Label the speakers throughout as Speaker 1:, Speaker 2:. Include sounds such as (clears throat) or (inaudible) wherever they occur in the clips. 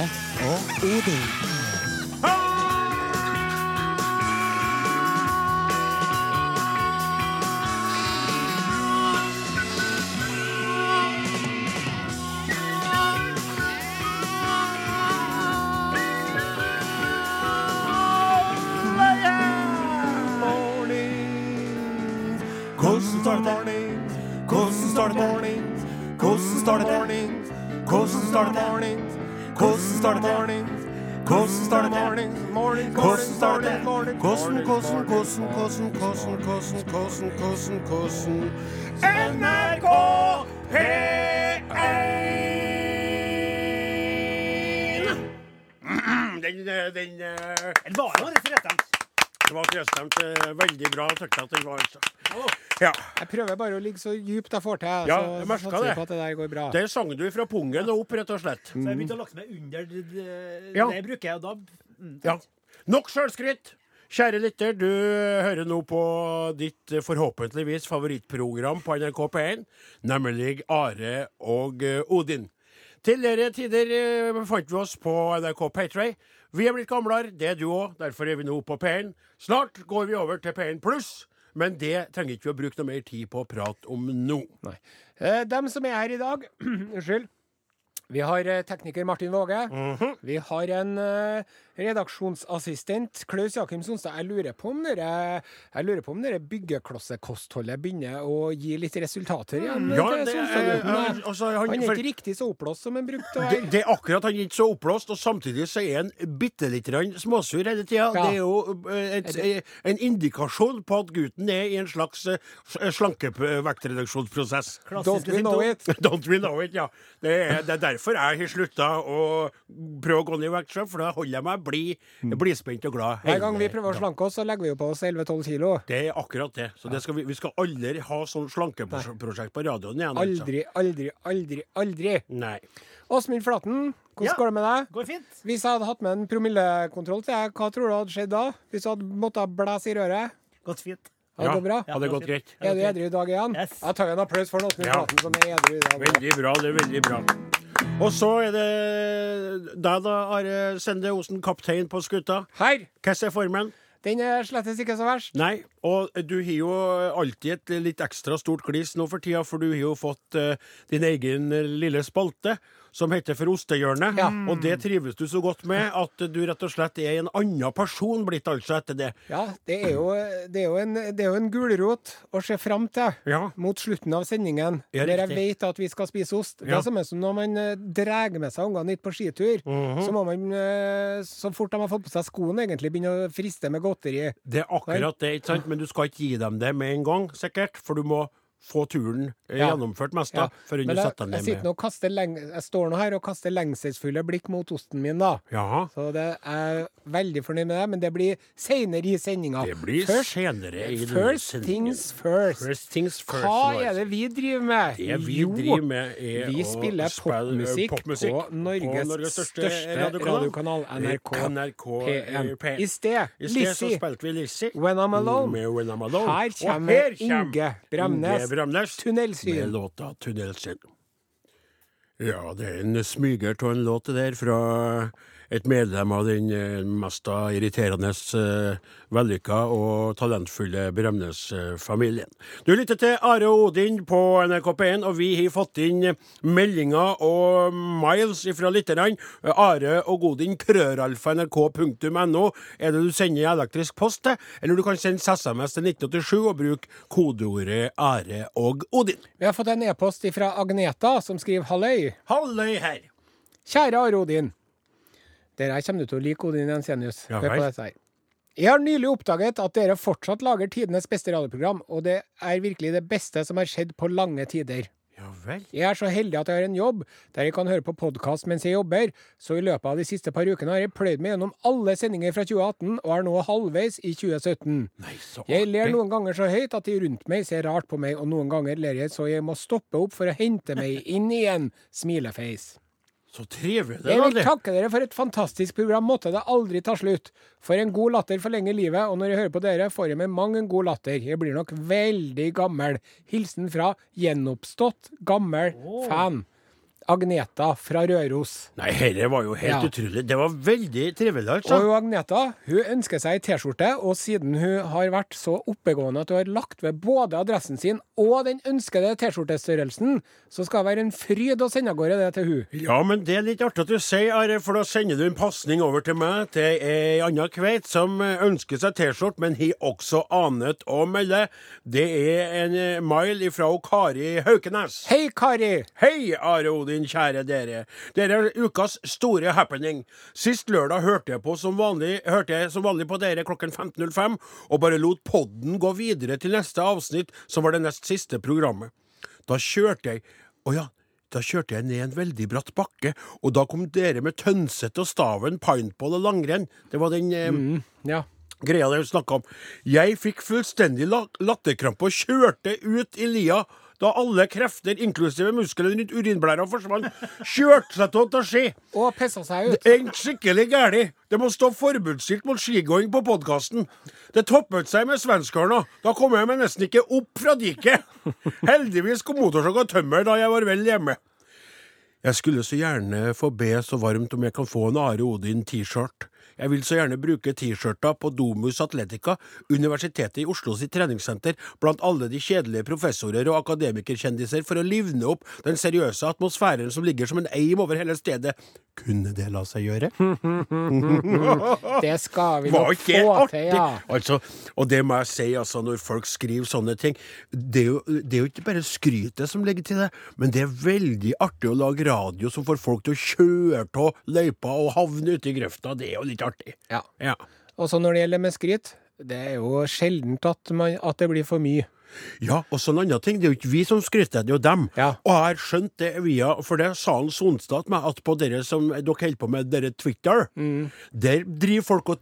Speaker 1: 哦屋顶
Speaker 2: hvordan NRK P1 Den, den den eh,
Speaker 3: Det var jo litt rettstemt.
Speaker 2: Det var trestemt. eh, Veldig bra. Takk at den var altså. Ja.
Speaker 4: Jeg prøver bare å ligge så djupt jeg får til,
Speaker 2: Ja,
Speaker 4: så
Speaker 2: jeg
Speaker 4: satser
Speaker 2: det.
Speaker 4: på at det der går bra.
Speaker 2: Det sang du fra pungen og opp, rett og slett.
Speaker 3: Så jeg begynte å lage meg under det, det,
Speaker 2: Ja.
Speaker 3: det jeg bruker, og da mm,
Speaker 2: Ja. Nok sjølskryt! Kjære lytter, du hører nå på ditt eh, forhåpentligvis favorittprogram på NRK P1, nemlig Are og eh, Odin. Tidligere tider eh, befant vi oss på NRK Patray. Vi er blitt gamlere, det er du òg, derfor er vi nå på P1. Snart går vi over til P1 pluss, men det trenger ikke vi å bruke noe mer tid på å prate om nå.
Speaker 4: Eh, dem som er her i dag (clears throat) Unnskyld. Vi har eh, tekniker Martin Våge.
Speaker 2: Mhm.
Speaker 4: Vi har en eh, redaksjonsassistent, Klaus Jakim Sonstad. Jeg lurer på om dere, jeg lurer på om dere byggeklossekostholdet begynner å gi litt resultater igjen.
Speaker 2: Ja,
Speaker 4: til
Speaker 2: det er-
Speaker 4: Sonstad, er,
Speaker 2: eh,
Speaker 4: eh.
Speaker 2: altså, han-
Speaker 4: han er ikke riktig så oppblåst som han brukte å
Speaker 2: Det,
Speaker 4: være.
Speaker 2: det er akkurat han er ikke så oppblåst, og samtidig så er han bitte lite grann småsur hele tida.
Speaker 4: Ja.
Speaker 2: Det er jo eh, et,
Speaker 4: Er
Speaker 2: en indikasjon på at gutten er i en slags eh, slankevektreduksjonsprosess.
Speaker 4: Don't we know it? (laughs)
Speaker 2: Don't we know it, ja. Det er, det er derfor jeg har slutta å prøve å gå ned i vekt sjøl, for da holder jeg meg blid, blidspent og glad.
Speaker 4: Mm. Hver gang vi prøver å slanke oss, så legger vi jo på oss 11-12 kilo.
Speaker 2: Det er akkurat det. Så det skal vi, vi skal aldri ha sånn slankeprosjekt på radioen igjen. altså.
Speaker 4: Aldri, aldri, aldri, aldri.
Speaker 2: Nei.
Speaker 4: Åsmund Flaten, hvordan
Speaker 3: Ja.
Speaker 4: går det med deg?
Speaker 3: går fint.
Speaker 4: Hvis jeg hadde hatt med en promillekontroll til deg, hva tror du hadde skjedd da? Hvis du hadde måttet blæse i røret?
Speaker 3: Gått fint.
Speaker 4: Hadde det bra?
Speaker 2: Ja, det gått greit?
Speaker 4: Er du edru i dag igjen?
Speaker 3: Yes.
Speaker 4: Jeg tar en applaus for Åsmund
Speaker 2: Ja.
Speaker 4: Flaten som er edru i dag.
Speaker 2: Veldig bra, det er veldig bra. Og så er det deg, da, Are Sende Osen, kaptein på skuta.
Speaker 4: Her!
Speaker 2: Hvordan er formen?
Speaker 4: Den er slettes ikke så verst.
Speaker 2: Nei, og du har jo alltid et litt ekstra stort glis nå for tida, for du har jo fått uh, din egen lille spalte. Som heter For ostehjørnet.
Speaker 4: Ja.
Speaker 2: Og det trives du så godt med at du rett og slett er en annen person blitt, altså, etter det.
Speaker 4: Ja, det er jo, det er jo en, det er jo en gulrot å se fram til
Speaker 2: Ja.
Speaker 4: mot slutten av sendingen.
Speaker 2: Ja,
Speaker 4: der jeg vet at vi skal spise ost. Det er samme som når man eh, drar med seg ungene litt på skitur.
Speaker 2: Mhm.
Speaker 4: Så må man, eh, så fort de har fått på seg skoene, egentlig begynne å friste med godteri.
Speaker 2: Det er akkurat det, ikke sant? Men du skal ikke gi dem det med en gang, sikkert. For du må få turen eh,
Speaker 4: Ja.
Speaker 2: gjennomført mest,
Speaker 4: Ja.
Speaker 2: Før du
Speaker 4: jeg,
Speaker 2: setter dem ned
Speaker 4: jeg, kaster leng jeg står nå her og kaster lengselsfulle blikk mot osten min, da.
Speaker 2: Ja.
Speaker 4: Så det er veldig fornøyd med det, men det blir seinere i sendinga.
Speaker 2: Det blir
Speaker 4: Først,
Speaker 2: senere i
Speaker 4: first things first.
Speaker 2: First things first.
Speaker 4: Hva er det vi driver med?
Speaker 2: Det vi
Speaker 4: Jo,
Speaker 2: driver med, er
Speaker 4: vi spiller
Speaker 2: spille, eh,
Speaker 4: popmusikk
Speaker 2: popmusikk
Speaker 4: på Norges største radiokanal, NRK P1.
Speaker 2: P1.
Speaker 4: I sted,
Speaker 2: I sted så spilte vi Lizzie.
Speaker 4: When I'm Alone.
Speaker 2: Med When I'm Alone.
Speaker 4: Her kommer
Speaker 2: her
Speaker 4: Inge Bremnes.
Speaker 2: Bremnes.
Speaker 4: Tunnelsyn.
Speaker 2: Med låta 'Tunnelsyn'. Ja, det er en smyger av en låt det der fra et medlem av den eh, mest irriterende, eh, vellykka og talentfulle Bremnes-familien. Du lytter til Are Odin på NRK P1, og vi har fått inn meldinger og miles fra lytterne. Are og Odin, krøralfa.nrk.no er det du sender elektrisk post til, eller du kan sende SMS til 1987 og bruke kodeordet Are og Odin.
Speaker 4: Vi har fått en e-post fra Agneta, som skriver halløy.
Speaker 2: Halløy her!
Speaker 4: Kjære Are Odin. Dere kommer du til å like Odin Jensenius.
Speaker 2: Ja
Speaker 4: Hør på dette her. Jeg har nylig oppdaget at dere fortsatt lager tidenes beste radioprogram, og det er virkelig det beste som har skjedd på lange tider.
Speaker 2: Ja vel.
Speaker 4: Jeg er så heldig at jeg har en jobb der jeg kan høre på podkast mens jeg jobber, så i løpet av de siste par ukene har jeg pløyd meg gjennom alle sendinger fra 2018, og er nå halvveis i 2017.
Speaker 2: Nei, så
Speaker 4: Jeg ler noen ganger så høyt at de rundt meg ser rart på meg, og noen ganger ler jeg så jeg må stoppe opp for å hente meg inn igjen. Smileface.
Speaker 2: Så trivelig det
Speaker 4: Jeg vil takke dere for et fantastisk program. Måtte det aldri ta slutt. For en god latter forlenger livet, og når jeg hører på dere, får jeg med mang en god latter. Jeg blir nok veldig gammel. Hilsen fra gjenoppstått gammel fan. Agneta fra Røros.
Speaker 2: Nei, dette var jo helt
Speaker 4: Ja.
Speaker 2: utrolig. Det var veldig trivelig,
Speaker 4: Og
Speaker 2: altså.
Speaker 4: hun Agneta hun ønsker seg ei T-skjorte, og siden hun har vært så oppegående at hun har lagt ved både adressen sin og den ønskede T-skjortestørrelsen, så skal det være en fryd å sende av gårde det til hun.
Speaker 2: Ja, men det er litt artig at du sier, Are, for da sender du en pasning over til meg til ei anna kveit som ønsker seg T-skjorte, men har også anet å melde. Det er en mile mail fra Kari Haukenes.
Speaker 4: Hei, Kari!
Speaker 2: Hei, Are Odin, kjære dere. Dere er ukas store happening. Sist lørdag hørte jeg, på som vanlig, hørte jeg som vanlig på dere klokken 15.05, og bare lot podden gå videre til neste avsnitt, som var det nest siste programmet. Da kjørte jeg Å ja. Da kjørte jeg ned en veldig bratt bakke, og da kom dere med Tønset og Staven, Pineball og langrenn. Det var den eh,
Speaker 4: Ja.
Speaker 2: greia dere snakka om. Jeg fikk fullstendig la latterkrampe og kjørte ut i lia da alle krefter, inklusive musklene rundt urinblæra, forsvant. Kjørte seg til å ski.
Speaker 4: Og pissa seg ut.
Speaker 2: Det er skikkelig gæli. Det må stå forbudsskilt mot skigåing på podkasten. Det toppet seg med svenskarna. Da kom jeg meg nesten ikke opp fra diket. Heldigvis kom motorsag og tømmer da jeg var vel hjemme. Jeg skulle så gjerne få be så varmt om jeg kan få en Are Odin-T-skjort. Jeg vil så gjerne bruke T-skjorta på Domus Atletica, Universitetet i Oslo sitt treningssenter, blant alle de kjedelige professorer og akademikerkjendiser for å livne opp den seriøse atmosfæren som ligger som en eim over hele stedet. Kunne det la seg gjøre? (laughs)
Speaker 4: Det skal vi nok få til, ja.
Speaker 2: Altså, og det må jeg si, altså, når folk skriver sånne ting Det er jo, det er jo ikke bare skrytet som ligger til det, men det er veldig artig å lage radio som får folk til å kjøre av løypa og havne ute i grøfta. Det er jo litt artig.
Speaker 4: ja.
Speaker 2: Ja.
Speaker 4: Og så når det gjelder med skryt, det er jo sjeldent at, man, at det blir for mye.
Speaker 2: Ja, og så en annen ting, det er jo ikke vi som skryter, det er jo dem.
Speaker 4: Ja.
Speaker 2: Og jeg har skjønt det via, for det sa han Sonstad til meg, at på dere som dere holder på med, dere Twitter,
Speaker 4: Mm.
Speaker 2: der driver folk og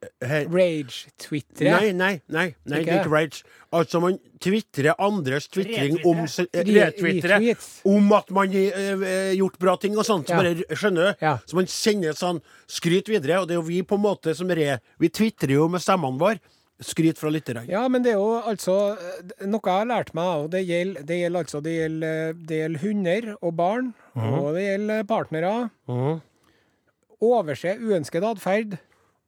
Speaker 2: twi- re- re- re- twi- he-
Speaker 4: Rage-twittere.
Speaker 2: Nei, nei, nei, nei det
Speaker 4: Ikke?
Speaker 2: er ikke rage. Altså, man tvitrer andres tvitring om eh, retwitre om at man har eh, gjort bra ting og sånt. Så
Speaker 4: Ja.
Speaker 2: bare skjønner du?
Speaker 4: Ja.
Speaker 2: Så man sender sånn skryt videre, og det er jo vi på en måte som re... Vi tvitrer jo med stemmene våre. Skryt fra lytterne.
Speaker 4: Ja, men det er jo altså eh, Noe jeg har lært meg, og det gjelder, det gjelder altså det gjelder, det gjelder hunder og barn, og det gjelder partnere.
Speaker 2: Mm.
Speaker 4: Overse uønsket atferd.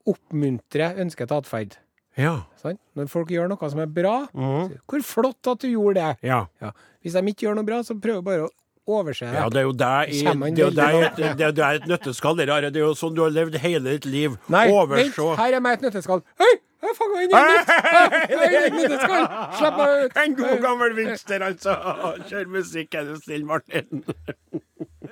Speaker 4: Oppmuntre ønsket atferd.
Speaker 2: Ja.
Speaker 4: Sånn? Når folk gjør noe som er bra, så, hvor flott at du gjorde det.
Speaker 2: Ja.
Speaker 4: Ja. Hvis de ikke gjør noe bra, så prøv bare å overse det.
Speaker 2: Ja, det er jo deg i
Speaker 4: det,
Speaker 2: Det er det, det er et nøtteskall. Det er, det er jo sånn du har levd hele ditt liv.
Speaker 4: Nei, vent, her er meg et nøtteskall. Hei, jeg fanga inn et (laughs) nøtteskall! Slapp meg ut!
Speaker 2: En god gammel vinster altså. Kjør musikk, er du snill, Martin. (laughs)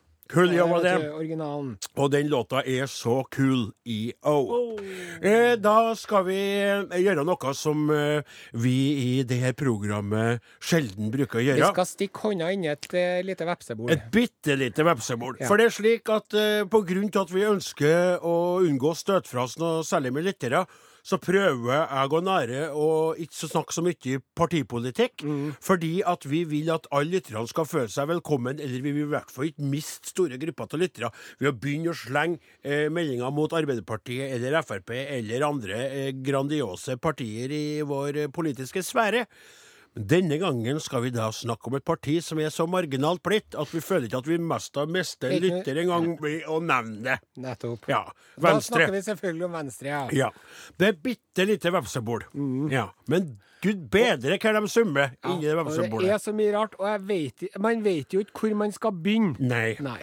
Speaker 4: Coolio
Speaker 2: var
Speaker 4: vet
Speaker 2: det.
Speaker 4: Originalen.
Speaker 2: Og den låta er så cool i Oh. Eh, da skal vi eh, gjøre noe som eh, vi i det her programmet sjelden bruker å gjøre.
Speaker 4: Vi skal stikke hånda inn i et eh, lite vepsebol.
Speaker 2: Et bitte lite vepsebol.
Speaker 4: Ja.
Speaker 2: For det er slik at eh, på grunn til at vi ønsker å unngå å støte fra oss noe særlig med lyttere, så prøver jeg og Nære å ikke snakke så mye partipolitikk.
Speaker 4: Mm.
Speaker 2: Fordi at vi vil at alle lytterne skal føle seg velkommen, eller vi vil i hvert fall ikke miste store grupper av lyttere ved å begynne å slenge eh, meldinger mot Arbeiderpartiet eller Frp eller andre eh, grandiose partier i vår eh, politiske sfære. Denne gangen skal vi da snakke om et parti som er så marginalt blitt at vi føler ikke at vi mest har mistet en lytter engang ved å nevne det.
Speaker 4: Nettopp.
Speaker 2: Ja.
Speaker 4: Da snakker vi selvfølgelig om Venstre, ja.
Speaker 2: Ja. Det er bitte lite vepsebol.
Speaker 4: Mm.
Speaker 2: Ja. Men gud bedre hva de summer inni det
Speaker 4: Og det er så mye rart, og jeg vet, man vet jo ikke hvor man skal begynne.
Speaker 2: Nei.
Speaker 4: Nei.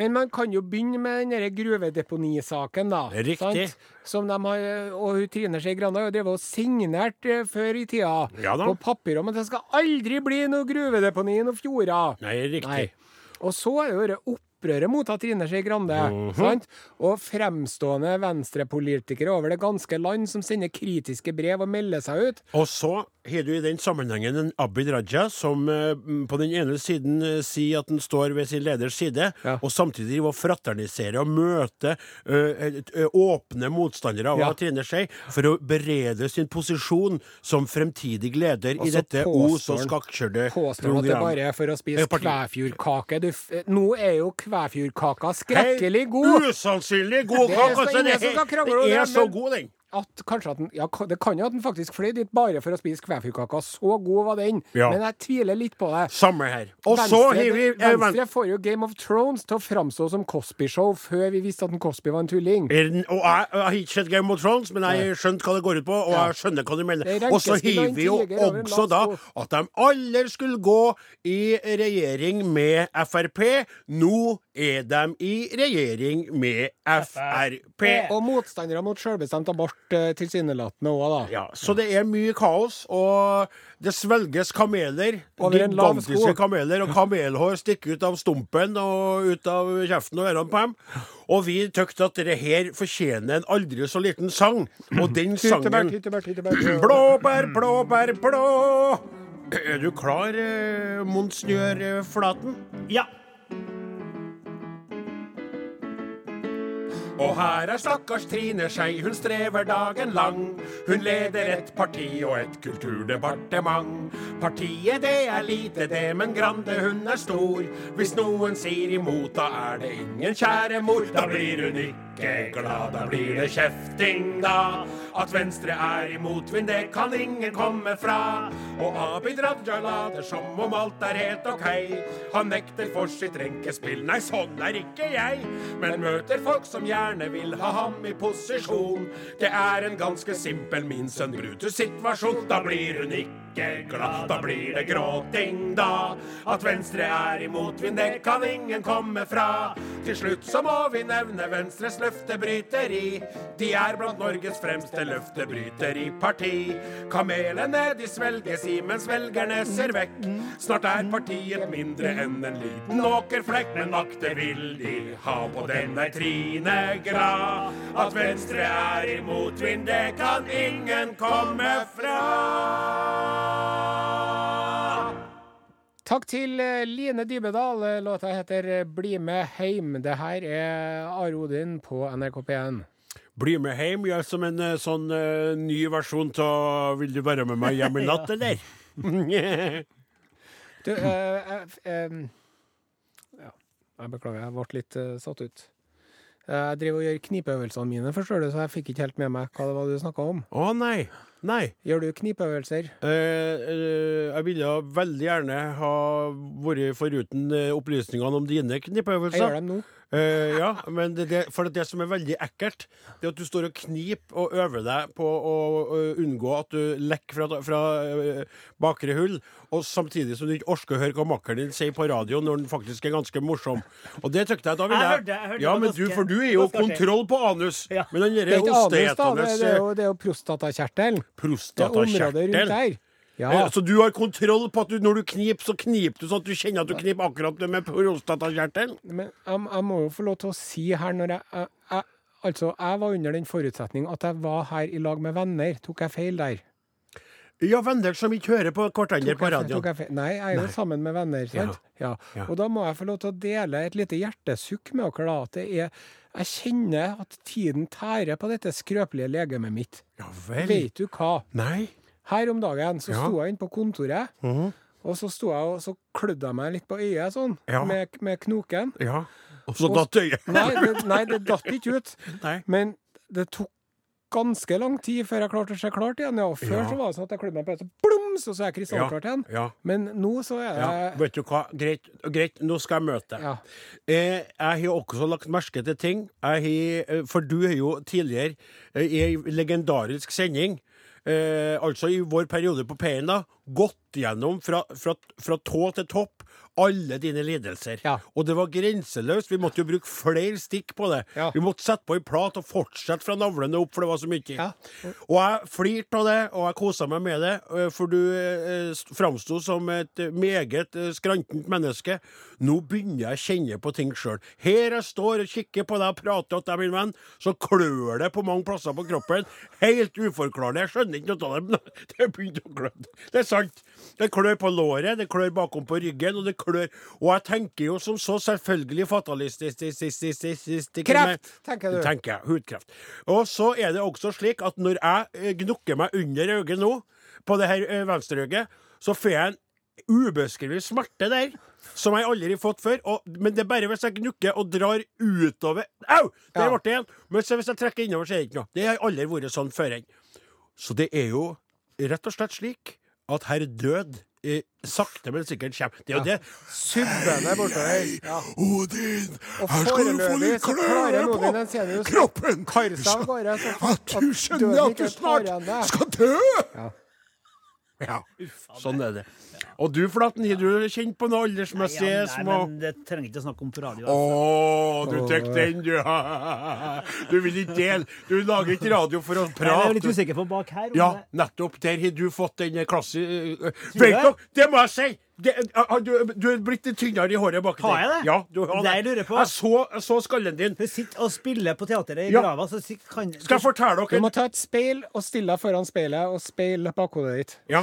Speaker 4: Men man kan jo begynne med den gruvedeponisaken, da.
Speaker 2: Riktig.
Speaker 4: Sant? Som de har, og Trine Skei Grande har jo drevet og signert eh, før i tida
Speaker 2: Ja da.
Speaker 4: på papir om at det skal aldri bli noe gruvedeponi i noen fjorder.
Speaker 2: Nei, riktig.
Speaker 4: Og så er det det opprøret mot Trine Skei Grande.
Speaker 2: Mhm.
Speaker 4: sant? Og fremstående venstrepolitikere over det ganske land som sender kritiske brev og melder seg ut.
Speaker 2: Og så har du i den sammenhengen en Abid Raja som eh, på den ene siden eh, sier at han står ved sin leders side,
Speaker 4: Ja.
Speaker 2: og samtidig driver og fraterniserer og møter eh, eh, åpne motstandere av
Speaker 4: Ja.
Speaker 2: Trine Skei for å berede sin posisjon som fremtidig leder i dette os- og skakkjørte
Speaker 4: programmet. Påstår at det bare er for å spise kvæfjordkake. Nå er jo kvæfjordkaka skrekkelig god!
Speaker 2: Usannsynlig god
Speaker 4: Det er
Speaker 2: kake!
Speaker 4: så
Speaker 2: Det, er- det er så god, den.
Speaker 4: At kanskje at den, ja, Det kan jo at den faktisk fløy dit bare for å spise kvæfjordkaka. Så god var den.
Speaker 2: Ja.
Speaker 4: Men jeg tviler litt på det.
Speaker 2: Samme her. Og så har vi eh,
Speaker 4: Venstre får jo Game of Thrones til å framstå som Cosby-show før vi visste at en Cosby var en tulling.
Speaker 2: Er Og jeg, jeg har ikke sett Game of Thrones, men jeg har skjønt hva det går ut på, og jeg skjønner hva du mener.
Speaker 4: Er
Speaker 2: Og så har vi jo også da at de alle skulle gå i regjering med Frp. Nå er de i regjering med Frp.
Speaker 4: Og motstandere mot selvbestemt abort eh, tilsynelatende òg, da.
Speaker 2: Ja, så det er mye kaos, og det svelges kameler.
Speaker 4: Over en lav
Speaker 2: Gigantiske
Speaker 4: sko.
Speaker 2: kameler, og kamelhår stikker ut av stumpen og ut av kjeften og ørene på dem. Og vi tykte at det her fortjener en aldri så liten sang, og den sangen. Blåbær, blåbær, blå. Er du klar, Mons Njør Flaten?
Speaker 3: Ja.
Speaker 2: Og her er stakkars Trine Skei, hun strever dagen lang. Hun leder et parti og et kulturdepartement. Partiet det er lite det, men Grande hun er stor. Hvis noen sier imot, da er det ingen kjære mor. Da blir hun ikke glad, da blir det kjefting, da. At Venstre er i motvind, det kan ingen komme fra. Og Abid Raja later som om alt er helt OK. Han nekter for sitt renkespill, nei, sånn er ikke jeg. Men møter folk som gjerne vil ha ham i posisjon. Det er en ganske simpel min sønn Brutus-situasjon. Da blir hun ikke glad, da blir det gråting, da. At Venstre er i motvind, det kan ingen komme fra. Til slutt så må vi nevne Venstres løftebryteri. De er blant Norges fremste løftebryteriparti. Kamelene de svelges i mens velgerne ser vekk. Snart er partiet mindre enn en liten åkerflekk, men makter vil de ha på denne Trine Grad. At Venstre er i motvind, det kan ingen komme fra.
Speaker 4: Takk til eh, Line Dybedal. Eh, Låta heter eh, 'Bli med heim'. Det her er Are Odin på NRK P1.
Speaker 2: Bli med hjem, gjør som en sånn uh, ny versjon av 'Vil du være med meg hjem i natt', (laughs) eller?
Speaker 4: Du, uh, em, ja, jeg beklager, jeg ble litt satt ut. Jeg driver og gjør knipeøvelsene mine, forstår du, så jeg fikk ikke helt med meg hva det var du snakka om.
Speaker 2: Å nei. Nei.
Speaker 4: Gjør du knipeøvelser?
Speaker 2: Eh, eh, jeg ville veldig gjerne ha vært foruten eh, opplysningene om dine knipeøvelser.
Speaker 4: Jeg gjør dem nå.
Speaker 2: Eh, ja, men det, det, for det som er veldig ekkelt, det er at du står og kniper og øver deg på å uh, unngå at du lekker fra, fra uh, bakre hull, og samtidig som du ikke orker å høre hva makkeren din sier på radio når den faktisk er ganske morsom. Og det tykte jeg da ville
Speaker 3: Jeg hørte- jeg hørte
Speaker 2: Ja, men du, for du er jo kontroll på anus.
Speaker 3: Ja.
Speaker 2: Men den
Speaker 4: Det er
Speaker 2: derre
Speaker 4: ikke. Det, det, er jo, prostatakjertelen. Prostatakjertel. Det er området rundt der. Ja.
Speaker 2: Eh, Så du har kontroll på at du, når du kniper, så kniper du sånn at du kjenner at du kniper akkurat med prostatakjertelen?
Speaker 4: Men jeg, jeg må jo få lov til å si her når jeg, jeg, jeg Altså, jeg var under den forutsetning at jeg var her i lag med venner. Tok jeg feil der?
Speaker 2: Ja, venner som ikke hører på hverandre på
Speaker 4: radio. jeg? Nei, jeg er jo sammen med venner, sant? Ja.
Speaker 2: Ja.
Speaker 4: Og da må jeg få lov til å dele et lite hjertesukk med dere, da. At det er Jeg kjenner at tiden tærer på dette skrøpelige legemet mitt.
Speaker 2: Ja vel.
Speaker 4: Vet du hva?
Speaker 2: Nei.
Speaker 4: Her om dagen så
Speaker 2: Ja.
Speaker 4: sto jeg inne på kontoret, og så sto jeg og så klødde jeg meg litt på øyet sånn,
Speaker 2: Ja.
Speaker 4: med, med knoken.
Speaker 2: Ja. Og så datt øyet.
Speaker 4: Nei det, nei, det datt ikke ut. (laughs)
Speaker 2: Nei.
Speaker 4: Men det tok ganske lang tid før jeg klarte å se klart igjen. Ja. Og før
Speaker 2: Ja.
Speaker 4: så var det sånn at jeg klødde meg på øyet, så blum, så er jeg krystallklart igjen.
Speaker 2: Ja.
Speaker 4: Men nå så er
Speaker 2: ja. Vet du hva, greit, greit, nå skal jeg møte deg.
Speaker 4: ja.
Speaker 2: Eh, jeg har også lagt merke til ting. Jeg har, eh, for du har jo tidligere eh, i ei legendarisk sending, altså i vår periode på P1, da, gått gjennom fra, fra, fra tå til topp alle dine lidelser.
Speaker 4: Ja.
Speaker 2: Og det var grenseløst. Vi måtte jo bruke flere stikk på det.
Speaker 4: Ja.
Speaker 2: Vi måtte sette på ei plat og fortsette fra navlene opp, for det var så mye.
Speaker 4: Ja.
Speaker 2: Og jeg flirte av det, og jeg kosa meg med det, øh, for du eh, framsto som et eh, meget eh, skrantent menneske. Nå begynner jeg å kjenne på ting sjøl. Her jeg står og kikker på deg og prater til deg, min venn, så klør det på mange plasser på kroppen. Helt uforklarlig. Jeg skjønner ikke noe av (laughs) det, det begynte å klø. Det er sant. Det klør på låret, det klør bakom på ryggen, og det klør Og jeg tenker jo som så selvfølgelig fatalistisk
Speaker 4: Kreft, tenker du.
Speaker 2: Tenker jeg. Hudkreft. Og så er det også slik at når jeg eh, gnukker meg under øyet nå, på det her venstreøyet, venstre øyet, så får jeg en ubeskrivelig smerte der. Som jeg aldri har fått før. Og, men det er bare hvis jeg gnukker og drar utover Au! Der ble det igjen. Men hvis jeg trekker innover, så er det ikke noe. Det har aldri vært sånn før. Så det er jo rett og slett slik at herr Død i, sakte, men sikkert kommer. Det er jo det.
Speaker 4: Subbende bortover. Ja.
Speaker 2: Odin,
Speaker 4: her skal du få litt Ensenius på
Speaker 2: kroppen.
Speaker 4: karre gårde. så
Speaker 2: At du skjønner at du snart skal dø!
Speaker 4: Ja.
Speaker 2: Ja, sånn er det. Og du, Flaten, har du kjent på noe aldersmessige
Speaker 3: Nei,
Speaker 2: små
Speaker 3: men det trenger ikke å snakke om på radio.
Speaker 2: Å,
Speaker 3: Altså.
Speaker 2: du tok den, du. (laughs) Du vil ikke dele. Du lager ikke radio for å prate
Speaker 3: Jeg er litt usikker på bak her.
Speaker 2: Ja,
Speaker 3: det-
Speaker 2: nettopp. Der har du fått den klasse... Vet
Speaker 3: du,
Speaker 2: dere, det må jeg si! Det, ah, du, du er blitt litt tynnere i håret baki
Speaker 3: Har jeg det?
Speaker 2: Ja, du har
Speaker 3: Det jeg lurer på-
Speaker 2: Jeg så, jeg så skallen din.
Speaker 3: Du sitter og spiller på teateret i
Speaker 2: Ja.
Speaker 3: grava, så kan
Speaker 2: Skal jeg fortelle dere Du
Speaker 4: må ta et speil og stille deg foran speilet og speile bakhodet ditt.
Speaker 2: Ja.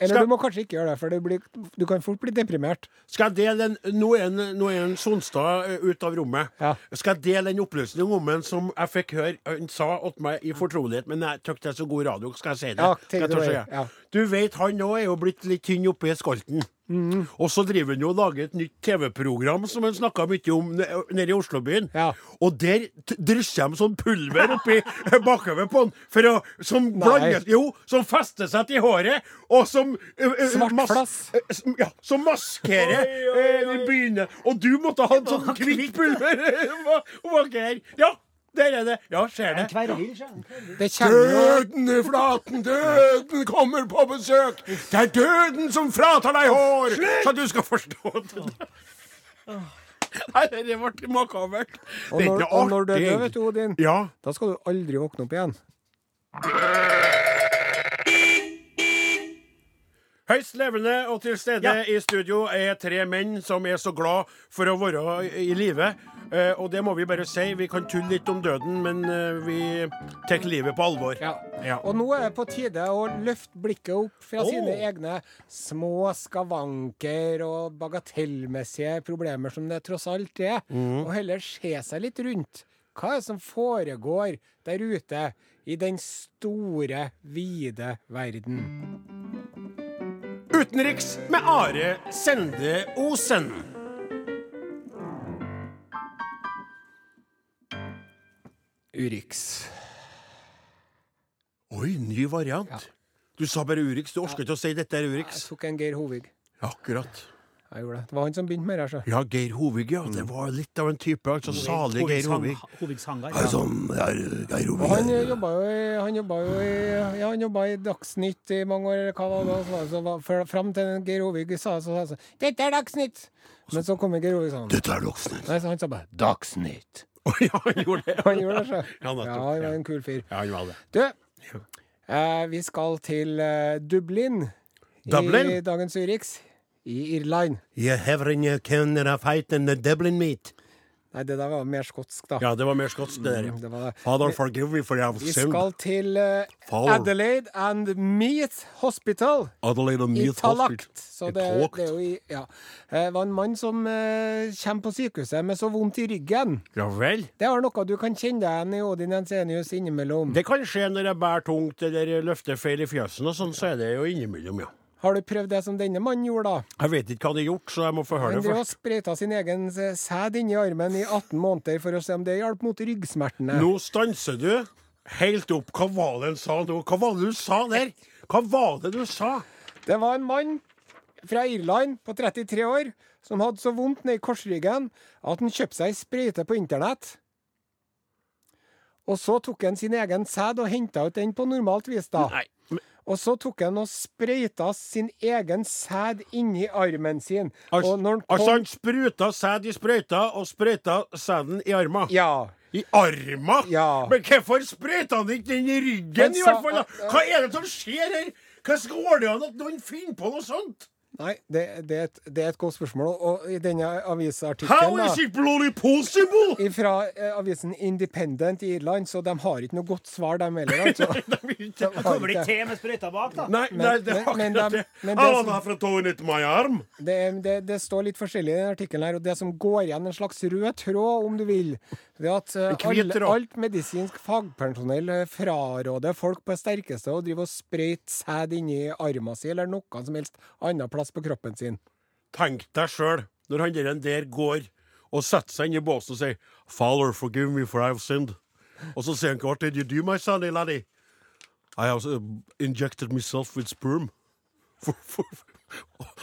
Speaker 4: Eller
Speaker 2: Skal-
Speaker 4: du må kanskje ikke gjøre det, for blir, du kan fort bli deprimert.
Speaker 2: Skal jeg dele en Nå er en, nå er en Sonstad eh, ut av rommet.
Speaker 4: Ja.
Speaker 2: Skal jeg dele en opplysning om en som jeg fikk høre Han sa til meg i fortrolighet, men jeg syns det er så god radio, skal jeg si det?
Speaker 4: Ja,
Speaker 2: Skal jeg tørre?
Speaker 4: Ja.
Speaker 2: Du vet, han òg er jo blitt litt tynn oppi skolten.
Speaker 4: Mm.
Speaker 2: Og så driver han jo og lager et nytt TV-program som han snakka mye om nede i Oslobyen.
Speaker 4: Ja.
Speaker 2: Og der drysser de sånn pulver oppi bakover på han, for å, som blandes Jo, som fester seg til håret, og som uh,
Speaker 4: Svart
Speaker 2: mas-
Speaker 4: flass.
Speaker 2: ø, Ja, som maskerer uh, byene. Og du måtte ha en sånn hvitt pulver (laughs) bak her. Ja, der er det. Ja, ser det.
Speaker 4: Det
Speaker 2: Døden i flaten, døden kommer på besøk. Det er døden som fratar deg hår, så du skal forstå det. Nei, det ble makabert.
Speaker 4: Og
Speaker 2: Det er
Speaker 4: når, og når du er død, vet du, Odin,
Speaker 2: Ja.
Speaker 4: da skal du aldri våkne opp igjen.
Speaker 2: Høyst levende og til stede i studio er tre menn som er så glad for å være i live. Eh, og det må vi bare si. Vi kan tulle litt om døden, men eh, vi tar livet på alvor.
Speaker 4: Ja.
Speaker 2: Ja.
Speaker 4: Og nå er det på tide å løfte blikket opp fra
Speaker 3: oh.
Speaker 4: sine egne små skavanker og bagatellmessige problemer som det tross alt er, og heller se seg litt rundt. Hva er det som foregår der ute i den store, vide verden?
Speaker 2: Utenriks med Are Sende Osen.
Speaker 4: Urix.
Speaker 2: Oi, ny variant.
Speaker 4: Ja.
Speaker 2: Du sa bare Urix. Du orker ikke å si dette er
Speaker 4: Jeg tok en Geir Hovig.
Speaker 2: Akkurat.
Speaker 4: Jeg gjorde det. Det var han som begynte med det. altså.
Speaker 2: Ja, Geir Hovig, ja. Det var litt av en type. Altså salig Geir Hovig.
Speaker 3: Hovigs hangar.
Speaker 2: Sånn, er Geir
Speaker 4: Og han jobba jo i, han jobba jo i, ja, han jobba i Dagsnytt i mange år, eller hva var det var, så var, Fram til Geir Hovig sa så sa han sånn 'Dette er Dagsnytt!' Men så kom Geir Hovig sånn
Speaker 2: Dette er Dagsnytt.
Speaker 4: Nei, så han sa bare 'Dagsnytt'.
Speaker 2: Å (laughs) ja, han gjorde det.
Speaker 4: Han gjorde det, så.
Speaker 2: Ja, nettopp.
Speaker 4: Ja, han var en kul fyr.
Speaker 2: Ja, han var det.
Speaker 4: Du, eh, vi skal til eh, Dublin,
Speaker 2: Dublin?
Speaker 4: i dagens Urix. I Irland.
Speaker 2: You having a fight in the Dublin meat.
Speaker 4: Nei, det der var mer skotsk, da.
Speaker 2: Ja, det var mer skotsk, det der.
Speaker 4: Mm, det det.
Speaker 2: Father, forgive me for your
Speaker 4: Vi skal til
Speaker 2: uh,
Speaker 4: Adelaide and Meath Hospital.
Speaker 2: Adelaide and
Speaker 4: I
Speaker 2: Meath. Hospital.
Speaker 4: Så det, det er jo i Ja. Eh, Det var en mann som uh, kommer på sykehuset med så vondt i ryggen.
Speaker 2: Ja vel.
Speaker 4: Det er noe du kan kjenne deg igjen i Odin Ensenius, innimellom.
Speaker 2: Det kan skje når jeg bærer tungt eller løfter feil i fjøsen og sånn, så er det jo innimellom, ja.
Speaker 4: Har du prøvd det som denne mannen gjorde, da?
Speaker 2: Jeg vet ikke hva han har gjort, så jeg må få høre det først.
Speaker 4: Han sprøyta sin egen eh, sæd inni armen i 18 måneder for å se om det hjalp mot ryggsmertene.
Speaker 2: Nå stanser du helt opp. Hva var det han sa nå? Hva var det du sa der? Hva var det du sa?
Speaker 4: Det var en mann fra Irland på 33 år som hadde så vondt ned i korsryggen at han kjøpte seg ei sprøyte på internett. Og så tok han sin egen sæd og henta ut den på normalt vis, da.
Speaker 2: Nei.
Speaker 4: Og så tok han og sprøyta sin egen sæd inni armen sin. Og når han kom
Speaker 2: altså han spruta sæd i sprøyta, og sprøyta sæden i arma.
Speaker 4: Ja.
Speaker 2: I arma?
Speaker 4: Ja.
Speaker 2: Men hvorfor sprøyta han ikke den i ryggen,
Speaker 4: sa,
Speaker 2: i hvert fall? da? Hva er det som skjer her? Hvordan går det an at noen finner på noe sånt?
Speaker 4: Nei, det, det, er et, det er et godt spørsmål. Og i denne
Speaker 2: How
Speaker 4: avisartikkelen
Speaker 2: is it bloody possible?
Speaker 4: fra eh, avisen Independent i Irland, så de har ikke noe godt svar, dem heller. (laughs) Altså. De har
Speaker 3: Kommer
Speaker 4: ikke-
Speaker 3: til med sprøyta bak, da?
Speaker 2: Nei, nei, det
Speaker 4: men- men
Speaker 2: akkurat
Speaker 4: de-
Speaker 2: det.
Speaker 4: men
Speaker 2: I
Speaker 4: det som-
Speaker 2: have a toilet my arm.
Speaker 4: Det, det, det står litt forskjellig i den artikkelen her, og det som går igjen, en slags rød tråd, om du vil, det er at uh,
Speaker 2: tråd.
Speaker 4: alt medisinsk fagpersonell eh, fraråder folk på det sterkeste å drive og sprøyte sæd inni armen sin eller noe som helst annet plass på kroppen sin.
Speaker 2: Tenk deg sjøl, når han der, der går og setter seg inn i båsen og sier 'Father, forgive me for I have sinned'. Og så sier han 'What did you do, my sonny laddie?' I have uh, injected myself with sperm. (laughs) For, for,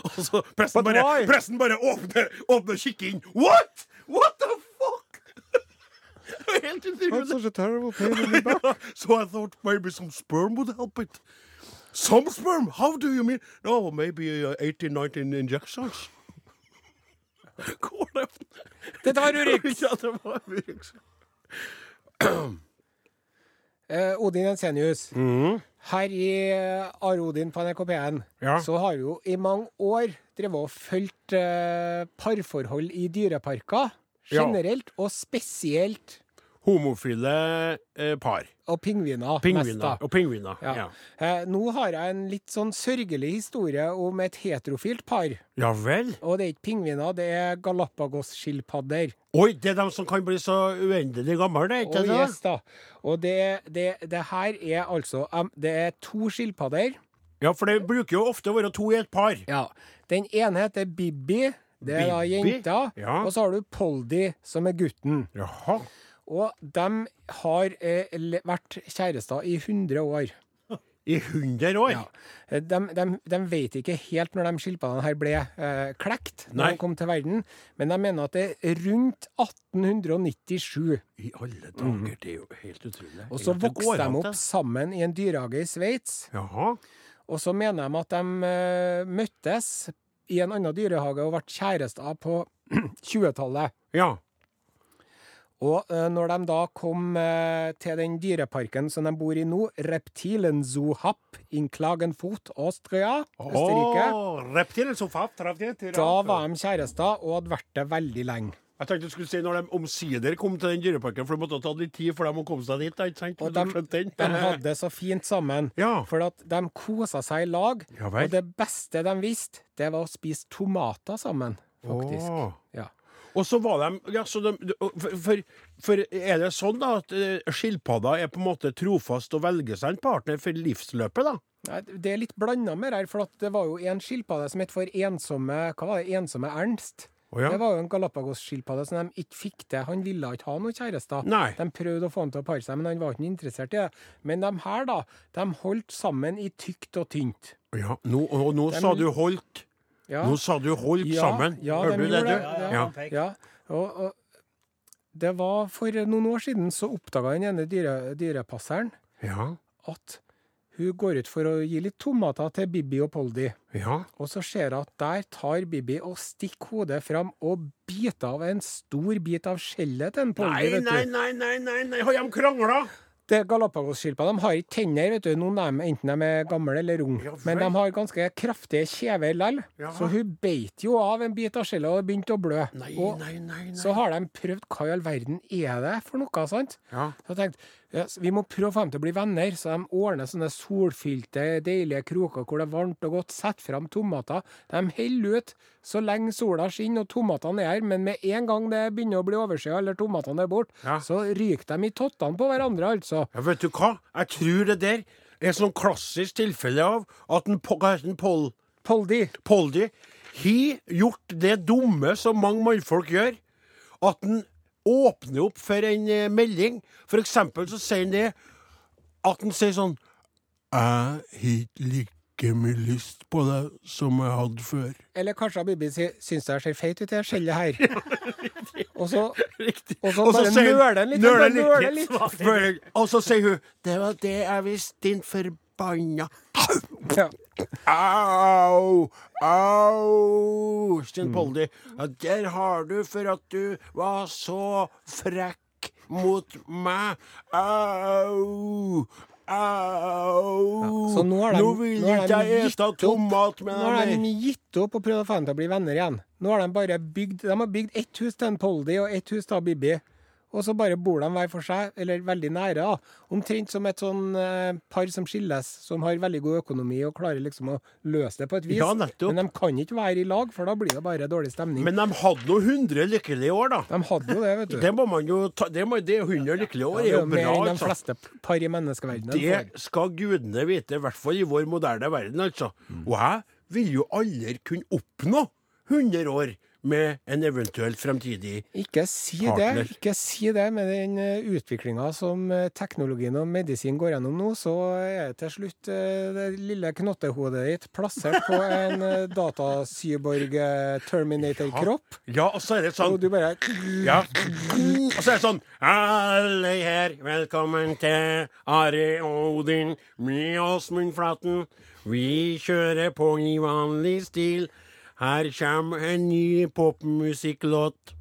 Speaker 2: og så presten bare, presten bare åpner, åpner og kikker inn. What?! What the fuck?! (laughs) Helt utrolig. (laughs) so I thought maybe some sperm would help it. Some sperm? How do you mean? No, maybe uh, 18, 19 injections. Går det? (laughs)
Speaker 4: Dette var Urix!
Speaker 2: Ja, det var Urix. (clears throat)
Speaker 4: Eh, Odin Ensenius. Her i eh, Are Odin på NRK P1
Speaker 2: Ja.
Speaker 4: så har vi jo i mange år drevet og fulgt eh, parforhold i dyreparker.
Speaker 2: Ja.
Speaker 4: Generelt, og spesielt
Speaker 2: Homofile eh, par.
Speaker 4: og pingviner.
Speaker 2: Pingviner. Og pingviner.
Speaker 4: Ja.
Speaker 2: Ja.
Speaker 4: Eh, nå har jeg en litt sånn sørgelig historie om et heterofilt par.
Speaker 2: ja vel?
Speaker 4: Og det er ikke pingviner, det er Galapagos-skilpadder.
Speaker 2: Oi, det er de som kan bli så uendelig gamle, det, ikke det?
Speaker 4: yes, da. Og det, det, det her er altså um, Det er to skilpadder.
Speaker 2: Ja, for det bruker jo ofte å være to i et par.
Speaker 4: Ja. Den ene heter Bibi. Det er da jenta.
Speaker 2: Ja.
Speaker 4: Og så har du Poldi, som er gutten.
Speaker 2: Jaha.
Speaker 4: Og de har eh, vært kjærester i 100 år.
Speaker 2: I 100 år?
Speaker 4: Ja. Eh, De, de, de vet ikke helt når de skilpaddene her ble eh, klekt, når
Speaker 2: Nei.
Speaker 4: de kom til verden, men de mener at det er rundt 1897.
Speaker 2: I alle dager, det er jo helt utrolig.
Speaker 4: Og så vokste de opp sammen i en dyrehage i Sveits. Og så mener de at de eh, møttes i en annen dyrehage og ble kjærester på (clears throat) 20-tallet.
Speaker 2: Ja.
Speaker 4: Og eh, når de da kom eh, til den dyreparken som de bor i nå, Reptilenzohap in Klagenfurt, Austria, Østerrike,
Speaker 2: reptilen.
Speaker 4: da var de kjærester og hadde vært det veldig lenge.
Speaker 2: Jeg tenkte du skulle si når de omsider kom til den dyreparken, for det måtte ha tatt litt tid for dem å komme seg dit. ikke sant?
Speaker 4: Og de, de hadde det så fint sammen.
Speaker 2: Ja.
Speaker 4: For at de kosa seg i lag.
Speaker 2: Ja
Speaker 4: og det beste de visste, det var å spise tomater sammen, faktisk.
Speaker 2: Åh.
Speaker 4: Ja.
Speaker 2: Og så var de, ja, så de for, for, for er det sånn da at skilpadda skilpadder er på en måte trofast og velger seg en partner for livsløpet, da?
Speaker 4: Nei, Det er litt blanda med her, for at det var jo en skilpadde som het for ensomme Hva var det? Ensomme Ernst.
Speaker 2: Oh, ja.
Speaker 4: Det var jo en Galapagos-skilpadde som de ikke fikk til. Han ville ikke ha noen kjærester.
Speaker 2: Nei.
Speaker 4: De prøvde å få han til å pare seg, men han var ikke interessert i det. Men de her, da, de holdt sammen i tykt og tynt.
Speaker 2: Ja, nå, og nå
Speaker 4: De-
Speaker 2: sa du holdt.
Speaker 4: Ja,
Speaker 2: Nå sa du holdt
Speaker 4: Ja,
Speaker 2: sammen.
Speaker 4: ja, Hører
Speaker 2: du det, du?
Speaker 3: Ja,
Speaker 2: Ja.
Speaker 4: ja. Og, og det var for noen år siden så oppdaga den ene dyre, dyrepasseren
Speaker 2: Ja.
Speaker 4: at hun går ut for å gi litt tomater til Bibi og Poldi.
Speaker 2: Ja.
Speaker 4: Og så ser hun at der tar Bibi og stikker hodet fram og biter av en stor bit av skjellet til en Poldi.
Speaker 2: Nei,
Speaker 4: vet du.
Speaker 2: nei, nei, nei, nei, nei. har de krangla?
Speaker 4: Det Galapagos-skilpadder de har ikke tenner, vet du. Noen av dem, enten de er gamle eller unge. Men de har ganske kraftige kjever likevel. Så hun beit jo av en bit av skjellet og det begynte å blø.
Speaker 2: Nei,
Speaker 4: og
Speaker 2: nei, nei. nei.
Speaker 4: så har de prøvd hva i all verden er det for noe, sant?
Speaker 2: Ja.
Speaker 4: Så jeg tenkte, ja, s- vi må prøve å få dem til å bli venner, så de ordner sånne solfylte, deilige kroker hvor det er varmt og godt. Sett fram tomater. De holder ut så lenge sola skinner og tomatene er her, men med en gang det begynner å bli overskya eller tomatene er borte,
Speaker 2: Ja.
Speaker 4: så ryker de i tottene på hverandre, altså.
Speaker 2: Ja, vet du hva? Jeg tror det der er sånn klassisk tilfelle av at en, hva heter den, Pol,
Speaker 4: Poldi.
Speaker 2: Poldi har gjort det dumme som mange mannfolk gjør. At en åpner opp for en eh, melding. For eksempel så sier han det at han sier sånn Jeg har like mye lyst på deg som jeg hadde før.
Speaker 4: Eller kanskje Bibi sier syns jeg ser feit ut, det skjellet her. (laughs) og så, og så bare nøler han litt.
Speaker 2: nøler
Speaker 4: nøler litt.
Speaker 2: Og så sier hun Det var det jeg visste, din forbanna
Speaker 4: Ja.
Speaker 2: Au! Au! Sten Poldi, ja, der har du for at du var så frekk mot meg. Au! Au!
Speaker 4: Så nå har de-
Speaker 2: nå vil
Speaker 4: nå har
Speaker 2: ikke
Speaker 4: de
Speaker 2: jeg
Speaker 4: gitt opp.
Speaker 2: tomat med
Speaker 4: Nå har
Speaker 2: deg
Speaker 4: de gitt opp og prøvd å få dem til å bli venner igjen. Nå har de bare bygd De har bygd ett hus til en Poldi og ett hus til Bibi. Og så bare bor de hver for seg, eller veldig nære. da. Omtrent som et sånn eh, par som skilles, som har veldig god økonomi og klarer liksom å løse det på et vis.
Speaker 2: Ja, nettopp.
Speaker 4: Men de kan ikke være i lag, for da blir det bare dårlig stemning.
Speaker 2: Men de hadde nå 100 lykkelige år, da.
Speaker 4: de hadde jo det, vet du. (laughs)
Speaker 2: Det må man jo ta, det, må, det er 100 lykkelige år
Speaker 4: Ja, det er
Speaker 2: jo
Speaker 4: bra. mer enn de
Speaker 2: Altså.
Speaker 4: fleste par i menneskeverdenen
Speaker 2: Det
Speaker 4: får.
Speaker 2: skal gudene vite, i hvert fall i vår moderne verden, altså. Og jeg vil jo aldri kunne oppnå 100 år med en eventuelt fremtidig
Speaker 4: Ikke si
Speaker 2: Partner.
Speaker 4: det. Ikke si det. Med den utviklinga som eh, teknologien og medisin går gjennom nå, så er det til slutt eh, det lille knottehodet ditt plassert på en eh, (laughs) datacyborg-terminator-kropp.
Speaker 2: Ja, og så er det sånn
Speaker 4: Og du bare
Speaker 2: Ja. Og så er det sånn Alle her, velkommen til Are Odin med Åsmund Flaten. Vi kjører på i vanlig stil. Her kommer en ny popmusikklåt.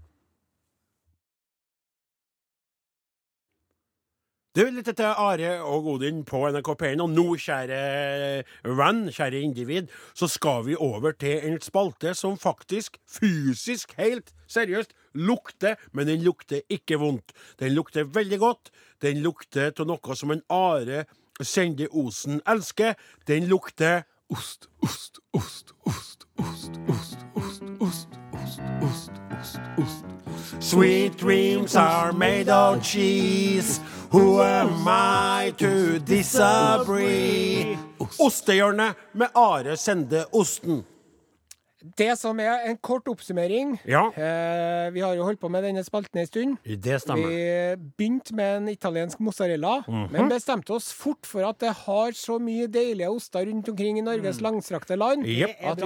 Speaker 2: Du lytter til Are og Odin på NRK P1, og nå, kjære venn, kjære individ, så skal vi over til en spalte som faktisk, fysisk, helt seriøst, lukter, men den lukter ikke vondt. Den lukter veldig godt. Den lukter av noe som en Are Sende Osen elsker. Den lukter ost, ost, ost, ost, ost, ost, ost, ost, ost, ost, ost, ost. Sweet dreams are made of cheese. Who am I to disagree? Ostehjørnet med Are Sende Osten.
Speaker 4: Det som er en kort oppsummering
Speaker 2: Ja.
Speaker 4: eh, Vi har jo holdt på med denne spalten en stund.
Speaker 2: Det stemmer.
Speaker 4: Vi begynte med en italiensk mozzarella,
Speaker 2: Mhm.
Speaker 4: men bestemte oss fort for at det har så mye deilige oster rundt omkring i Norges langstrakte land
Speaker 2: Mm. Jep.
Speaker 3: Det er
Speaker 4: at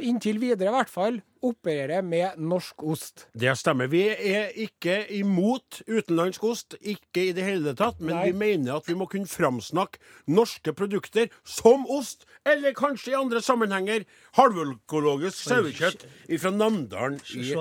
Speaker 4: vi inntil videre i hvert fall opererer med norsk ost.
Speaker 2: Det stemmer. Vi er ikke imot utenlandsk ost, ikke i det hele tatt, men
Speaker 4: Nei.
Speaker 2: vi mener at vi må kunne framsnakke norske produkter som ost, eller kanskje i andre sammenhenger halvøkologisk sauekjøtt fra Namdalen i.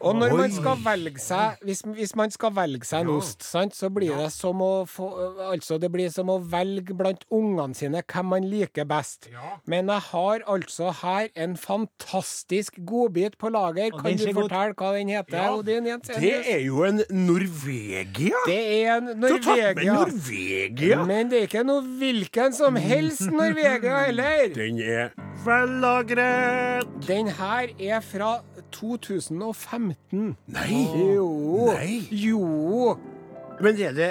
Speaker 4: Og når man skal velge seg Hvis, hvis man skal velge seg en ost, sant, så blir det som å få Altså, det blir som å velge blant ungene sine hvem man liker best.
Speaker 2: Ja.
Speaker 4: Men jeg har altså her en fantastisk godbit på lager. Kan du fortelle hva den heter?
Speaker 2: Ja,
Speaker 4: Odin
Speaker 2: Det er jo en Norvegia.
Speaker 4: Det er en
Speaker 2: Du har tatt med
Speaker 4: Norvegia.
Speaker 2: Norvegia.
Speaker 4: Men det er ikke noe hvilken som helst (laughs) Norvegia heller.
Speaker 2: Den er vellagret.
Speaker 4: Den her er fra 2015.
Speaker 2: Nei.
Speaker 4: Jo.
Speaker 2: Nei.
Speaker 4: Jo.
Speaker 2: Men er det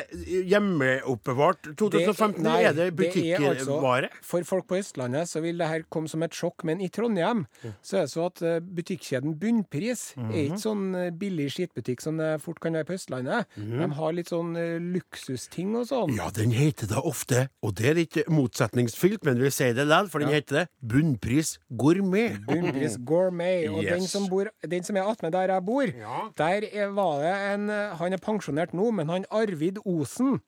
Speaker 2: hjemmeoppbevart 2015,
Speaker 4: nei,
Speaker 2: er det
Speaker 4: det er altså- For folk på Østlandet så vil det her komme som et sjokk, men i Trondheim så er det så at eh, butikkjeden Bunnpris
Speaker 2: Mhm.
Speaker 4: er ikke sånn eh, billig skittbutikk som det fort kan være på Østlandet. De har litt sånn eh, luksusting og sånn.
Speaker 2: Mhm. Ja, den heter det ofte, og det er litt motsetningsfylt, men vi sier det likevel, for den heter det Bunnpris Gourmet.
Speaker 4: Bunnpris Gourmet. Og den som, bor, den som er attmed der jeg bor,
Speaker 2: Ja.
Speaker 4: der er, var det en eh, Han er pensjonert nå, men han Arvid Osen.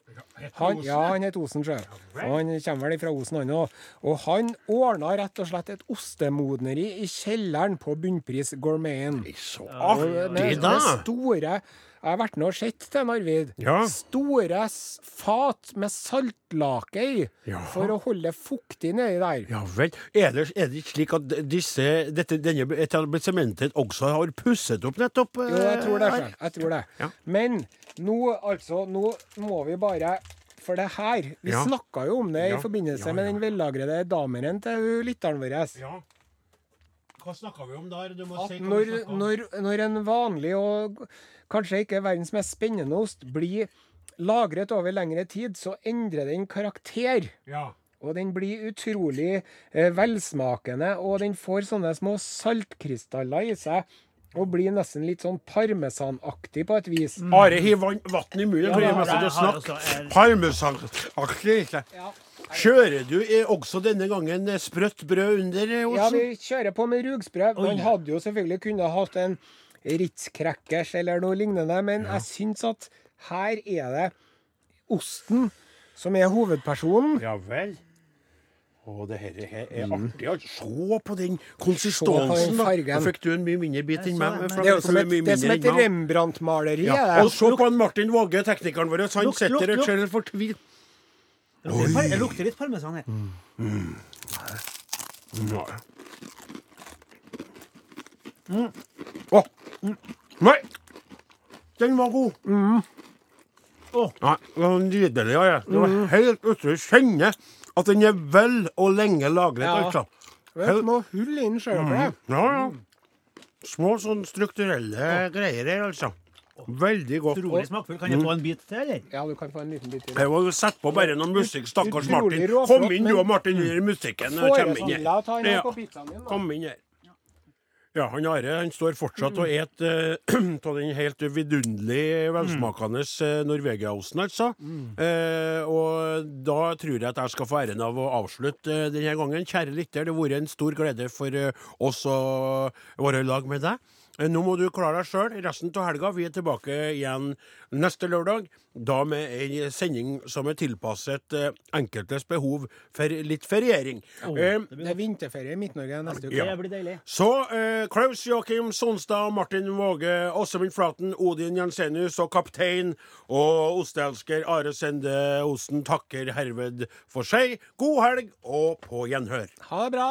Speaker 4: Han, ja, han heter Osen, sjøl. Han kommer vel fra Osen, han òg. Og han ordna rett og slett et ostemodneri i kjelleren på Bunnpris Gourmeten.
Speaker 2: Så artig, da!
Speaker 4: med store Jeg har vært med og sett det, Arvid.
Speaker 2: Ja.
Speaker 4: Store fat med saltlake i
Speaker 2: Ja.
Speaker 4: for å holde fuktig nedi der.
Speaker 2: Ja vel. Er det, er det ikke slik at disse, dette, denne etablissementet også har pusset opp nettopp?
Speaker 4: Jo, jeg tror det
Speaker 2: eh,
Speaker 4: selv. Jeg tror det.
Speaker 2: Ja.
Speaker 4: Men nå, altså, nå må vi bare For det her Vi
Speaker 2: Ja.
Speaker 4: snakka jo om det i forbindelse med den vellagrede dameren til lytteren vår.
Speaker 2: Ja. Hva snakka vi om der?
Speaker 4: At når,
Speaker 2: om.
Speaker 4: når, når en vanlig og kanskje ikke verdens mest spennende ost blir lagret over lengre tid, så endrer den karakter.
Speaker 2: Ja.
Speaker 4: Og den blir utrolig eh, velsmakende, og den får sånne små saltkrystaller i seg. Og blir nesten litt sånn parmesanaktig på et vis.
Speaker 2: Are, hiv vann- i munnen, for
Speaker 3: Ja,
Speaker 2: jeg
Speaker 3: da
Speaker 2: må
Speaker 3: har jeg-
Speaker 2: snakke.
Speaker 3: har også- jeg-
Speaker 2: Parmesanaktig.
Speaker 4: Ja.
Speaker 2: Kjører du eh, også denne gangen eh, sprøtt brød under, Også?
Speaker 4: Ja, vi kjører på med rugsprø. Man hadde jo selvfølgelig kunnet hatt en Ritz-crackers eller noe lignende, men jeg syns at her er det osten som er hovedpersonen.
Speaker 2: Ja vel. Å, det her, er
Speaker 4: Mm.
Speaker 2: artig. altså. Se på den konsistensen. da. fikk du en mye mindre bit enn meg.
Speaker 3: det,
Speaker 4: er jo som et, det er som et. Rembrandt-maleri.
Speaker 2: Ja.
Speaker 4: Ja.
Speaker 2: Og se på han Martin Våge, teknikeren vår. Han sitter og ser fortvilt
Speaker 3: Det lukter, litt parmesan her Nei parmesan her.
Speaker 2: Oh. Mm. Nei! Den var god.
Speaker 3: Å.
Speaker 2: Nei, det var nydelig. Ja, ja. Det var helt utrolig. Kjenner at den er vel og lenge lagret,
Speaker 4: Ja.
Speaker 2: altså.
Speaker 4: Er små hull inn, ser Mm.
Speaker 2: Ja, ja. Små sånn strukturelle greier her, altså. Veldig godt.
Speaker 3: Utrolig smakfull. Kan jeg få en bit til, eller?
Speaker 4: Ja, du kan få en liten bit til.
Speaker 2: Jeg må sette på bare noe musikk, stakkars Martin. Kom inn du og Martin i musikken. inn her.
Speaker 4: din, da.
Speaker 2: Kom inn her. Ja, han Are han står fortsatt og et eh, (clears throat) av den helt vidunderlig velsmakende uh, Norvegiaosten, altså. Eh, og da tror jeg at jeg skal få æren av å avslutte denne gangen. Kjære lytter, det har vært en stor glede for oss å være i lag med deg. Nå må du klare deg sjøl resten av helga. Vi er tilbake igjen neste lørdag. Da med ei sending som er tilpasset eh, enkeltes behov for litt feriering. Eh,
Speaker 4: Det er vinterferie i Midt-Norge neste uke.
Speaker 3: Det blir deilig.
Speaker 2: så eh, Klaus Joakim Sonstad, Martin Våge, Åsemund Flaten, Odin Jensenius og kaptein og osteelsker Are Sende Osen takker herved for seg. God helg og på gjenhør.
Speaker 4: Ha det bra.